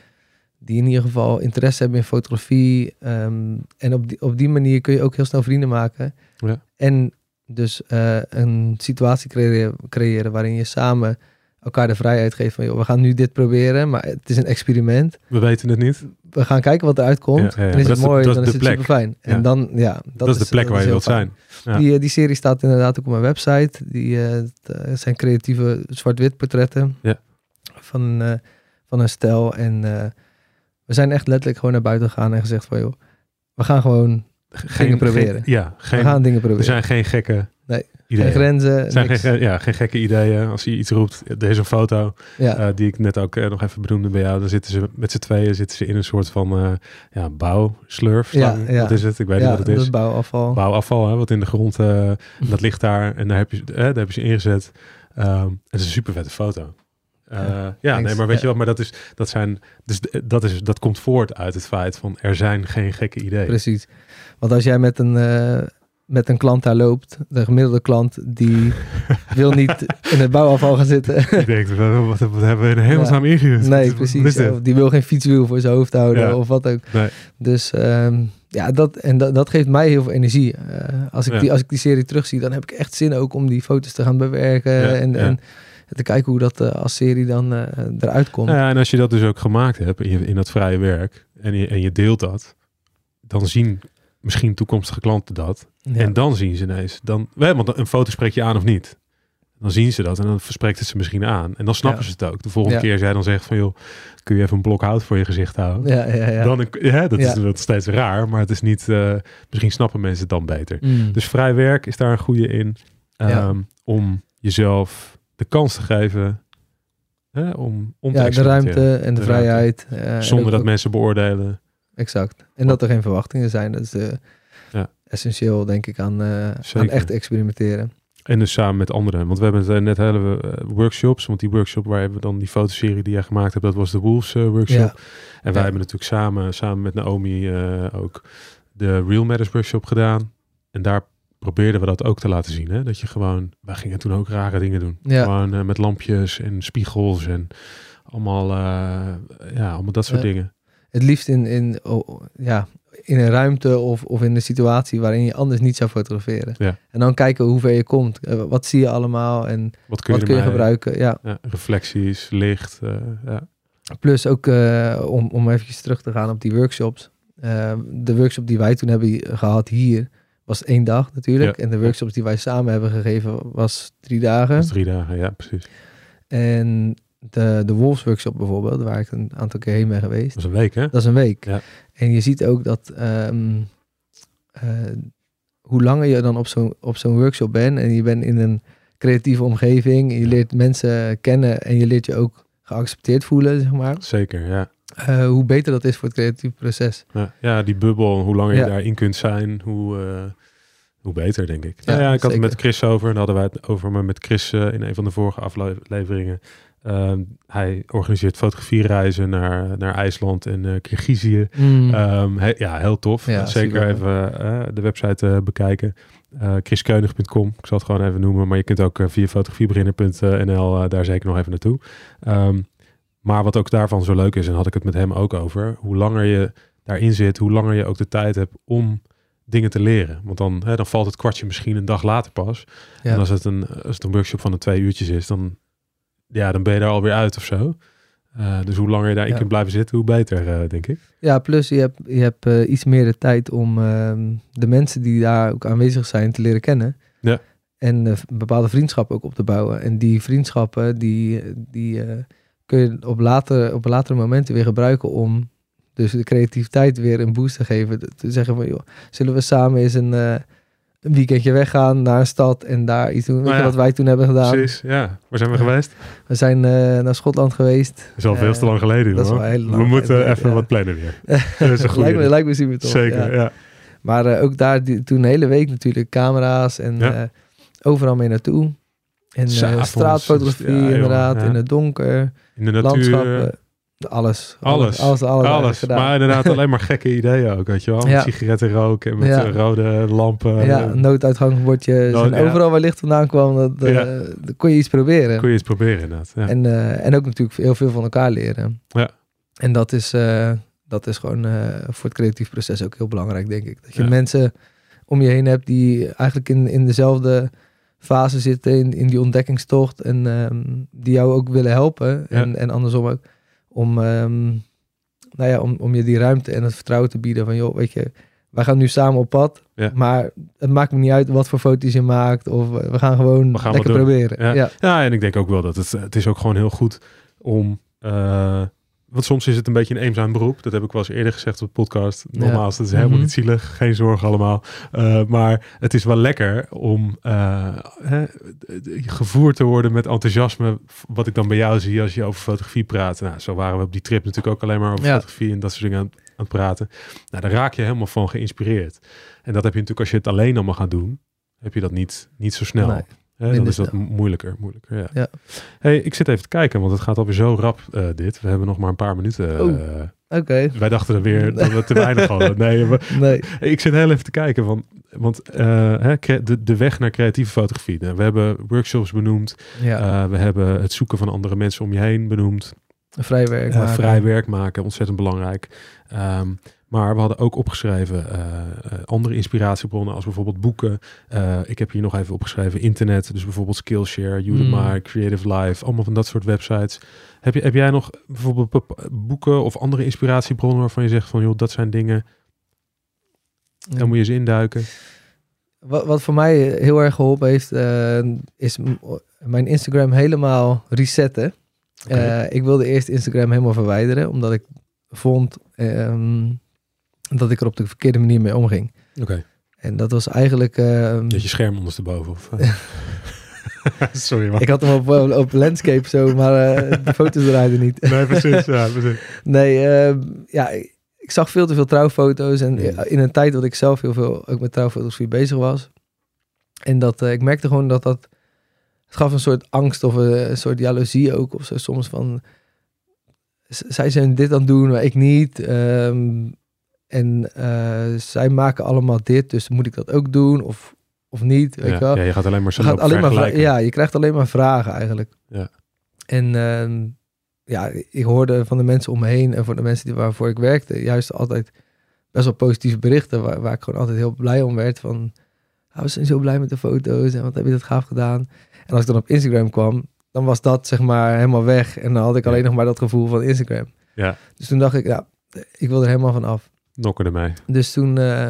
die in ieder geval interesse hebben in fotografie. en op die, op die manier kun je ook heel snel vrienden maken. Ja. En dus eh, een situatie creëren, creëren waarin je samen elkaar de vrijheid geeft van... Joh, we gaan nu dit proberen, maar het is een experiment. We weten het niet. We gaan kijken wat eruit komt. Ja, ja, ja. En is dat het de- mooi, dat dan is het plek. super fijn. En dan, ja, Dat, is de plek waar je wilt fijn. zijn. Die, eh, die serie staat inderdaad ook op mijn website. Die eh, het, eh, zijn creatieve zwart-wit portretten Ja. van, van een stel. En we zijn echt letterlijk gewoon naar buiten gegaan en gezegd van joh, we gaan gewoon, Geen, proberen. geen- ja, we geen, gaan dingen er proberen. zijn geen gekke Nee, ideeën. Geen grenzen, zijn niks. geen, ja, geen gekke ideeën. Als je iets roept, deze foto, ja, eh, die ik net ook eh, nog even benoemde bij jou, dan zitten ze met z'n tweeën zitten ze in een soort van eh ja, bouwslurf. Ja, ja. Wat is het? Ik weet ja, niet wat het is. dat bouwafval. Bouwafval, hè, wat in de grond, dat ligt daar en daar heb je, daar heb je ze ingezet. Ehm, het is een super vette foto. Ja, nee, maar weet je wat, maar dat is, dat zijn, dus dat is, dat komt voort uit het feit van er zijn geen gekke ideeën. Precies. Want als jij met een, met een klant daar loopt, de gemiddelde klant, die wil niet in het bouwafval gaan zitten. Ik denk, wat, hebben we in hemelsnaam ingehuurd? Wat Nee, precies. Of die wil geen fietswiel voor zijn hoofd houden Ja. of wat ook. Nee. Dus ehm, ja, dat, en dat, dat geeft mij heel veel energie. Eh, als, ik Ja. die, als ik die serie terugzie, dan heb ik echt zin ook om die foto's te gaan bewerken. Ja, en, ja. en te kijken hoe dat eh, als serie dan eh, eruit komt. Nou ja, en als je dat dus ook gemaakt hebt in, je, in dat vrije werk en je, en je deelt dat, dan zien misschien toekomstige klanten dat. Ja. En dan zien ze ineens, dan, want een foto spreek je aan of niet. Dan zien ze dat en dan verspreekt het ze misschien aan. En dan snappen Ja. ze het ook. De volgende Ja. keer jij dan zegt van joh, kun je even een blok hout voor je gezicht houden? ja, ja, ja. Dan, ja, dat is nog steeds raar, maar het is niet, eh, misschien snappen mensen het dan beter. Mm. Dus vrij werk is daar een goede in. Ehm, Om jezelf de kans te geven hè, om, om te de ruimte en de, De vrijheid. eh, Zonder dat ook- mensen beoordelen. Exact. En dat er geen verwachtingen zijn. Dat is eh, Ja. essentieel, denk ik, aan, eh, aan echt experimenteren. En dus samen met anderen. Want we hebben eh, net hele workshops. Want die workshop waar we dan die fotoserie die jij gemaakt hebt, dat was de Wolves workshop. Ja. En wij Ja. hebben natuurlijk samen, samen met Naomi ook de Real Matters workshop gedaan. En daar probeerden we dat ook te laten zien. Hè? Dat je gewoon, wij gingen toen ook rare dingen doen. Ja. Gewoon met lampjes en spiegels en allemaal, ja, allemaal dat soort dingen. Het liefst in, in, oh, ja, in een ruimte of, of in een situatie waarin je anders niet zou fotograferen. Ja. En dan kijken hoe ver je komt. Eh, wat zie je allemaal en Wat kun je, wat kun je ermee- gebruiken. Ja. Ja, reflecties, licht. eh, ja. Plus ook eh, om, om eventjes terug te gaan op die workshops. De workshop die wij toen hebben gehad hier was één dag natuurlijk. Ja. En de workshops die wij samen hebben gegeven was drie dagen. Drie dagen, ja, precies. En de, de Wolves workshop bijvoorbeeld, waar ik een aantal keer heen ben geweest. Dat is een week, hè? Dat is een week. Ja. En je ziet ook dat ehm, eh, hoe langer je dan op zo'n op zo'n workshop bent en je bent in een creatieve omgeving, je leert mensen kennen en je leert je ook geaccepteerd voelen, zeg maar. Zeker, ja. Eh, hoe beter dat is voor het creatieve proces. Ja, ja, die bubbel, hoe langer Ja. je daarin kunt zijn, hoe, eh, hoe beter, denk ik. Ja, Ja, ja, ik had het met Chris over. En hadden wij het over maar met Chris in een van de vorige afleveringen. Ehm, hij organiseert fotografiereizen naar, naar IJsland en eh Kirgizië. Ehm, he- ja, heel tof. Ja, Zeker even eh, de website eh, bekijken. Chriskeunig.com. Ik zal het gewoon even noemen. Maar je kunt ook via fotografiebeginner.nl daar zeker nog even naartoe. Ehm, maar wat ook daarvan zo leuk is, en had ik het met hem ook over. Hoe langer je daarin zit, hoe langer je ook de tijd hebt om dingen te leren. Want dan, hè, dan valt het kwartje misschien een dag later pas. Ja. En als het, een, als het een workshop van een twee uurtjes is, dan, ja, dan ben je daar alweer uit of zo. Eh, dus hoe langer je daarin Ja. kunt blijven zitten, hoe beter, eh, denk ik. Ja, plus je hebt, je hebt eh, iets meer de tijd om ehm, de mensen die daar ook aanwezig zijn te leren kennen. Ja. En bepaalde vriendschappen ook op te bouwen. En die vriendschappen, die, die kun je op, later, op latere momenten weer gebruiken om dus de creativiteit weer een boost te geven. Te zeggen van, joh, zullen we samen eens een, een weekendje weggaan naar een stad en daar iets doen. Weet Nou je wat wij toen hebben gedaan? Precies, ja. Waar zijn we Ja. geweest? We zijn eh, naar Schotland geweest. Dat is al veel Eh, te lang geleden. dat is wel heel lang we moeten geleden, even ja. wat plannen weer. Dat is een goede. lijkt, me, lijkt me super tof. Zeker, ja. Maar eh, ook daar die, toen de hele week natuurlijk camera's en overal mee naartoe. En straatfotografie inderdaad, in het donker, In de natuur. landschappen, alles. Alles. Alles, alles, maar inderdaad alleen maar gekke ideeën ook, weet je wel. Met Ja. sigaretten roken en met Ja. eh, rode lampen. ja, nooduitgangbordjes. En ja. overal waar licht vandaan kwam, dat, eh, dan kon je iets proberen. Kun je eens proberen inderdaad. Ja. En, eh, en ook natuurlijk heel veel van elkaar leren. Ja. En dat is, dat is gewoon voor het creatief proces ook heel belangrijk, denk ik. Dat je mensen om je heen hebt die eigenlijk in, in dezelfde fase zitten, in, in die ontdekkingstocht. En ehm, die jou ook willen helpen. En, en andersom ook. Om, ehm, nou ja, om, om je die ruimte en het vertrouwen te bieden van, joh, weet je, wij gaan nu samen op pad. Ja. Maar het maakt me niet uit wat voor foto's je maakt. Of eh, we gaan gewoon We gaan lekker proberen. Ja. ja. Ja, en ik denk ook wel dat het, het is ook gewoon heel goed om... eh, want soms is het een beetje een eenzaam beroep. Dat heb ik wel eens eerder gezegd op de podcast. Nogmaals, dat is helemaal Mhm. niet zielig. Geen zorgen allemaal. Eh, maar het is wel lekker om eh, hè, gevoerd te worden met enthousiasme. Wat ik dan bij jou zie als je over fotografie praat. Nou, zo waren we op die trip natuurlijk ook alleen maar over Ja. fotografie en dat soort dingen aan, aan het praten. Nou, daar raak je helemaal van geïnspireerd. En dat heb je natuurlijk als je het alleen allemaal gaat doen. Heb je dat niet, niet zo snel. Nee. Hè, dan is dat snel. moeilijker. moeilijker ja. Ja. Hey, ik zit even te kijken, want het gaat alweer zo rap eh, dit. We hebben nog maar een paar minuten. Oh. eh, Oké. wij dachten er weer dat we te weinig hadden. Nee, Nee. ik zit heel even te kijken, want, want eh, hè, de, de weg naar creatieve fotografie. Nou, we hebben workshops benoemd. Ja. We hebben het zoeken van andere mensen om je heen benoemd. vrij werk maken. vrij werk maken, ontzettend belangrijk. Ehm, maar we hadden ook opgeschreven eh, eh, andere inspiratiebronnen, als bijvoorbeeld boeken. Eh, ik heb hier nog even opgeschreven internet, dus bijvoorbeeld Skillshare, Udemy, Mm. Creative Life, allemaal van dat soort websites. Heb, je, heb jij nog bijvoorbeeld boeken of andere inspiratiebronnen waarvan je zegt van, joh, dat zijn dingen, daar moet je eens induiken. Wat, wat voor mij heel erg geholpen heeft, is mijn Instagram helemaal resetten. Ik wilde eerst Instagram helemaal verwijderen, omdat ik vond ehm, dat ik er op de verkeerde manier mee omging. Oké, En dat was eigenlijk... ehm, dat je scherm ondersteboven. Of, eh. Sorry, maar. ik had hem op, op landscape zo, maar eh, de foto's draaiden niet. Nee, precies. Ja, precies. Nee, ehm, ja, ik, zag veel te veel trouwfoto's. En Ja. in een tijd dat ik zelf heel veel ook met trouwfotografie bezig was. En dat eh, ik merkte gewoon dat dat... Het gaf een soort angst of een, een soort jaloezie ook. Of zo soms van... Zij zijn dit aan het doen, maar ik niet. Ehm, en eh, zij maken allemaal dit, dus moet ik dat ook doen of, of niet? Weet Ja, wel? ja, je gaat alleen maar zo gaat alleen ja, je krijgt alleen maar vragen eigenlijk. Ja. En ehm, ja, ik hoorde van de mensen om me heen en van de mensen die waarvoor ik werkte, juist altijd best wel positieve berichten, waar, waar ik gewoon altijd heel blij om werd. Van, ah, we zijn zo blij met de foto's en wat heb je dat gaaf gedaan. En als ik dan op Instagram kwam, dan was dat zeg maar helemaal weg. En dan had ik alleen Ja. nog maar dat gevoel van Instagram. Ja. Dus toen dacht ik, ja, ik wil er helemaal van af. Nokken ermee. Dus toen, eh,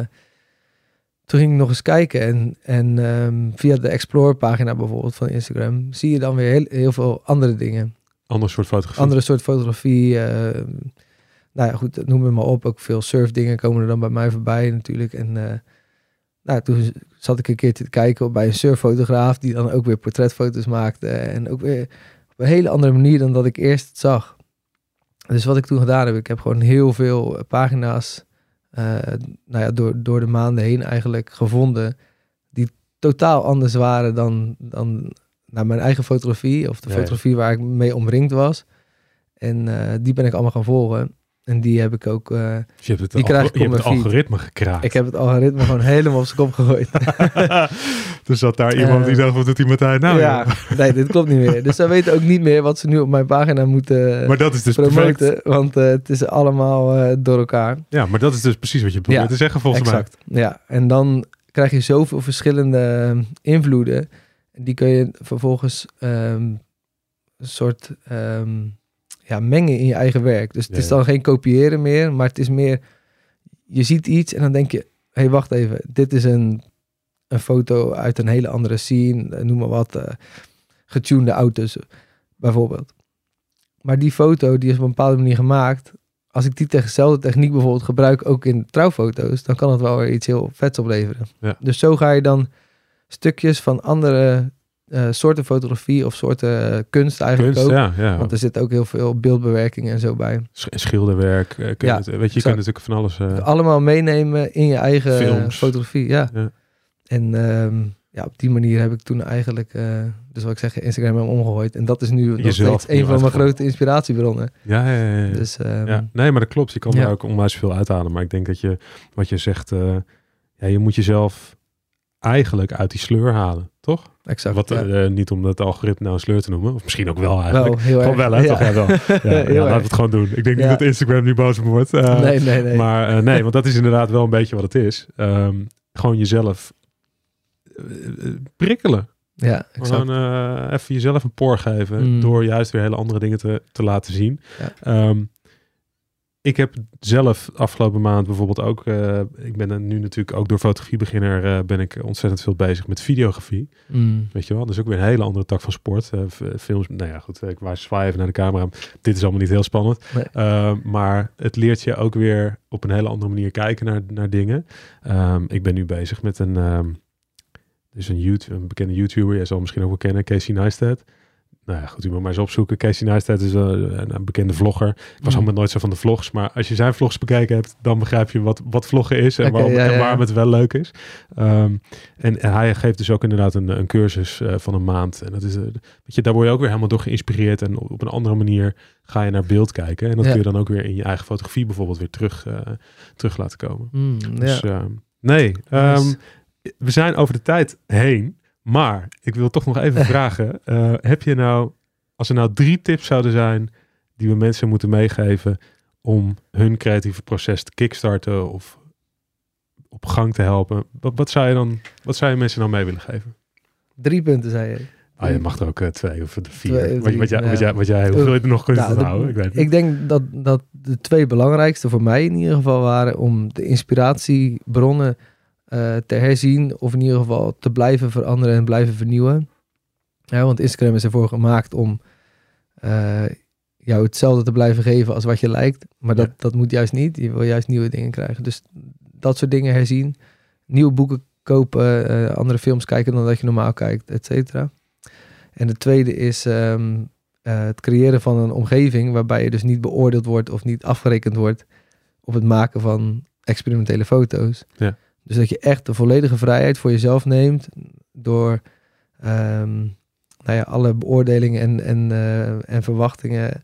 toen ging ik nog eens kijken. En, en ehm, via de Explore pagina bijvoorbeeld van Instagram zie je dan weer heel, heel veel andere dingen. Ander soort fotografie. Andere soort fotografie. ehm, nou ja, goed, noem het maar op. Ook veel surfdingen komen er dan bij mij voorbij natuurlijk. En eh, nou, toen zat ik een keertje te kijken bij een surffotograaf die dan ook weer portretfoto's maakte. En ook weer op een hele andere manier dan dat ik eerst zag. Dus wat ik toen gedaan heb, ik heb gewoon heel veel pagina's nou ja, door, door de maanden heen eigenlijk gevonden. Die totaal anders waren dan, dan naar mijn eigen fotografie. Of de fotografie waar ik mee omringd was. En eh, die ben ik allemaal gaan volgen. En die heb ik ook... eh, Dus je hebt het, Die krijg ik je hebt het algoritme gekraakt. ik heb het algoritme gewoon helemaal op zijn kop gegooid. er zat daar iemand die Eh, dacht, wat doet die Martijn nou? ja, joh? nee, dit klopt niet meer. Dus zij weten ook niet meer wat ze nu op mijn pagina moeten Maar dat is dus perfect. promoten. Want eh, het is allemaal eh, door elkaar. Ja, maar dat is dus precies wat je probeert Ja, te zeggen volgens exact. Ja, en dan krijg je zoveel verschillende eh, invloeden. En die kun je vervolgens ehm, een soort ehm, ja, mengen in je eigen werk. Dus het is dan geen kopiëren meer, maar het is meer... Je ziet iets en dan denk je... Hé, hey, wacht even. Dit is een, een foto uit een hele andere scene. eh, Noem maar wat. eh getunede auto's, bijvoorbeeld. Maar die foto, die is op een bepaalde manier gemaakt als ik die tegen dezelfde techniek bijvoorbeeld gebruik, ook in trouwfoto's, dan kan het wel weer iets heel vets opleveren. Ja. Dus zo ga je dan stukjes van andere eh, soorten fotografie of soorten kunst eigenlijk Kunst, ook. ja. ja. Want er zit ook heel veel beeldbewerking en zo bij. Sch- Schilderwerk. eh, kun Ja, het- weet je, je kunt natuurlijk van alles... eh, Allemaal meenemen in je eigen Films. fotografie. Ja. ja. En ehm, ja, op die manier heb ik toen eigenlijk, dus wat ik zeg, Instagram hem omgegooid. En dat is nu nog steeds een van mijn grote inspiratiebronnen. Ja, ja. Dus ja. Nee, maar dat klopt. Je kan er ook onwijs veel uithalen. Maar ik denk dat je, wat je zegt, ja, je moet jezelf eigenlijk uit die sleur halen, toch? exact. Wat, ja. eh, niet om het algoritme nou een sleur te noemen. Of misschien ook wel eigenlijk. wel heel Gewoon erg. wel, hè? Toch? Ja, wel. Ja, ja, laten we het gewoon doen. Ik denk Ja. niet dat Instagram nu boos wordt. Eh, nee, nee, nee. Maar eh, nee, want dat is inderdaad wel een beetje wat het is. Ehm, gewoon jezelf prikkelen. ja, exact. Gewoon even jezelf een poor geven. Mm. Door juist weer hele andere dingen te, te laten zien. Ja. Ehm, ik heb zelf afgelopen maand bijvoorbeeld ook... eh, ik ben nu natuurlijk ook door fotografiebeginner... eh ben ik ontzettend veel bezig met videografie. Mm. Weet je wel? Dat is ook weer een hele andere tak van sport. Eh, films, nou ja, goed. Ik waar zwaai even naar de camera. Dit is allemaal niet heel spannend. Nee. Eh, maar het leert je ook weer op een hele andere manier kijken naar, naar dingen. Ehm, ik ben nu bezig met een, ehm, dus een, YouTube, een bekende YouTuber. Jij zal hem misschien ook wel kennen, Casey Neistat. Nou ja, goed, u moet maar eens opzoeken. Casey Neistat is een, een bekende vlogger. Ik was Mm. allemaal nooit zo van de vlogs. Maar als je zijn vlogs bekeken hebt, dan begrijp je wat, wat vloggen is. En, waarom, ja, en waarom het wel leuk is. Ehm, en, en hij geeft dus ook inderdaad een, een cursus eh, van een maand. En dat is, eh, weet je, daar word je ook weer helemaal door geïnspireerd. En op, op een andere manier ga je naar beeld kijken. En dat kun je dan ook weer in je eigen fotografie bijvoorbeeld weer terug, eh, terug laten komen. Mm, ja. Dus ehm, nee, ehm, Nice. we zijn over de tijd heen. Maar ik wil toch nog even vragen. eh, heb je nou, als er nou drie tips zouden zijn die we mensen moeten meegeven om hun creatieve proces te kickstarten of op gang te helpen. Wat, wat zou je dan, wat zou je mensen nou mee willen geven? Drie punten, zei je. Ah, je mag er ook eh, twee of de vier. Twee, wat, wat, jij, wat, jij, wat jij, hoeveel je er nog kunt Nou, de- onthouden? Ik weet. Ik denk dat, dat de twee belangrijkste voor mij in ieder geval waren om de inspiratiebronnen te herzien of in ieder geval te blijven veranderen en blijven vernieuwen. Ja, want Instagram is ervoor gemaakt om eh, jou hetzelfde te blijven geven als wat je lijkt. Maar dat, Ja. dat moet juist niet. Je wil juist nieuwe dingen krijgen. Dus dat soort dingen herzien. Nieuwe boeken kopen, eh, andere films kijken dan dat je normaal kijkt, et cetera. En de tweede is ehm, eh, het creëren van een omgeving waarbij je dus niet beoordeeld wordt of niet afgerekend wordt op het maken van experimentele foto's. Ja. Dus dat je echt de volledige vrijheid voor jezelf neemt door ehm, nou ja, alle beoordelingen en, en, eh, en verwachtingen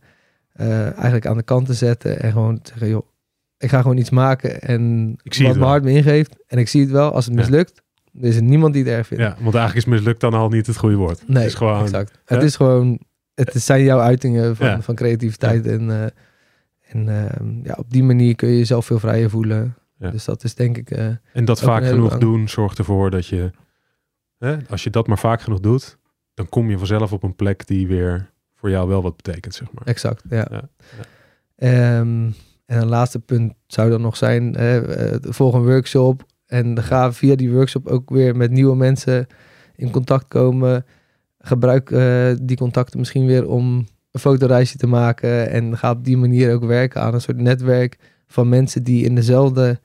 eh, eigenlijk aan de kant te zetten en gewoon te zeggen, joh, ik ga gewoon iets maken en Ik zie wat mijn hart me ingeeft en ik zie het wel. Als het Ja. mislukt, dan is er niemand die het erg vindt. Ja, want eigenlijk is mislukt dan al niet het goede woord. Nee, het is gewoon, exact. hè? Het is gewoon, het zijn jouw uitingen van, Ja. van creativiteit. En, eh, en ehm, ja, op die manier kun je jezelf veel vrijer voelen. Ja. Dus dat is denk ik, eh, En dat vaak genoeg doen zorgt ervoor dat je, hè, als je dat maar vaak genoeg doet, dan kom je vanzelf op een plek die weer voor jou wel wat betekent, zeg maar. exact. Ja. Ja, Ehm, en een laatste punt zou dan nog zijn, eh, volg een workshop. En ga via die workshop ook weer met nieuwe mensen in contact komen. Gebruik eh, die contacten misschien weer om een fotoreisje te maken. En ga op die manier ook werken aan een soort netwerk van mensen die in dezelfde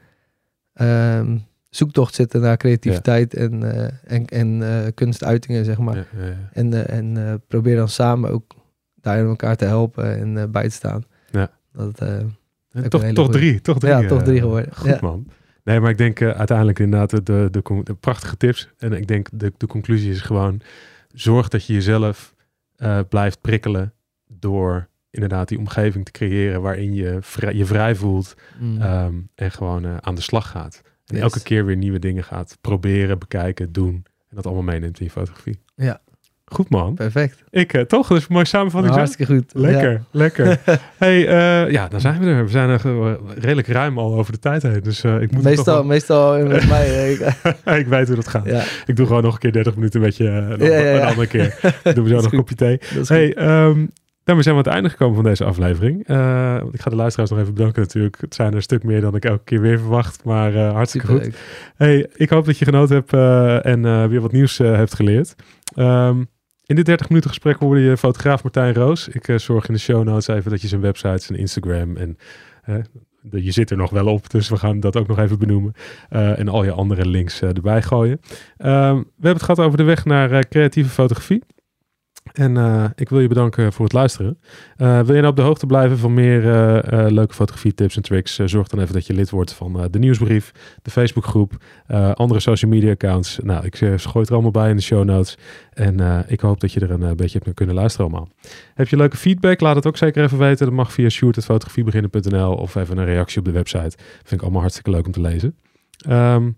ehm, zoektocht zitten naar creativiteit en, eh, en, en eh, kunstuitingen, zeg maar. Ja, ja, ja. En, eh, en probeer dan samen ook daarin elkaar te helpen en bij te staan. Ja. Dat, En toch, toch drie, toch drie. Ja, toch drie geworden. Goed man. Nee, maar ik denk uiteindelijk inderdaad de, de, de, prachtige tips. En ik denk de, de conclusie is gewoon, zorg dat je jezelf blijft prikkelen door inderdaad die omgeving te creëren waarin je vrij, je vrij voelt Mm. ehm, en gewoon eh, aan de slag gaat. En Yes. elke keer weer nieuwe dingen gaat proberen, bekijken, doen. En dat allemaal meeneemt in je fotografie. Ja. Goed man. Perfect. Ik eh, toch? Dat is een mooie samenvatting. zo? Hartstikke goed. Lekker, Ja. lekker. hey, eh, ja, dan zijn we er. We zijn er redelijk ruim al over de tijd heen. Dus ik moet Meestal, meestal met mij. ik- ik weet hoe dat gaat. ja, Ik doe gewoon nog een keer 30 minuten met je. Een, Ja, een andere keer. Doen we zo nog een kopje thee. Hey, goed. Ehm daarmee zijn we aan het einde gekomen van deze aflevering. Eh, ik ga de luisteraars nog even bedanken natuurlijk. Het zijn er een stuk meer dan ik elke keer weer verwacht. Maar eh, hartstikke goed. Hey, ik hoop dat je genoten hebt eh, en weer wat nieuws hebt geleerd. Ehm, in dit 30 minuten gesprek hoorde je fotograaf Martijn Roos. Ik zorg in de show notes even dat je zijn website, zijn Instagram en je zit er nog wel op, dus we gaan dat ook nog even benoemen. En al je andere links erbij gooien. Ehm, we hebben het gehad over de weg naar creatieve fotografie. En eh, ik wil je bedanken voor het luisteren. Eh, wil je nou op de hoogte blijven van meer eh, leuke fotografie tips en tricks? zorg dan even dat je lid wordt van de nieuwsbrief, de Facebookgroep, andere social media accounts. Nou, ik gooi er allemaal bij in de show notes. En ik hoop dat je er een beetje hebt kunnen luisteren allemaal. Heb je leuke feedback? Laat het ook zeker even weten. Dat mag via shoot.fotografiebeginnen.nl of even een reactie op de website. Vind ik allemaal hartstikke leuk om te lezen. Ehm,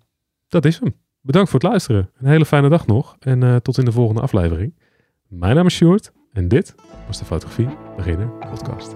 dat is hem. Bedankt voor het luisteren. Een hele fijne dag nog. En tot in de volgende aflevering. Mijn naam is Sjoerd. En dit was de Fotografie Beginner podcast.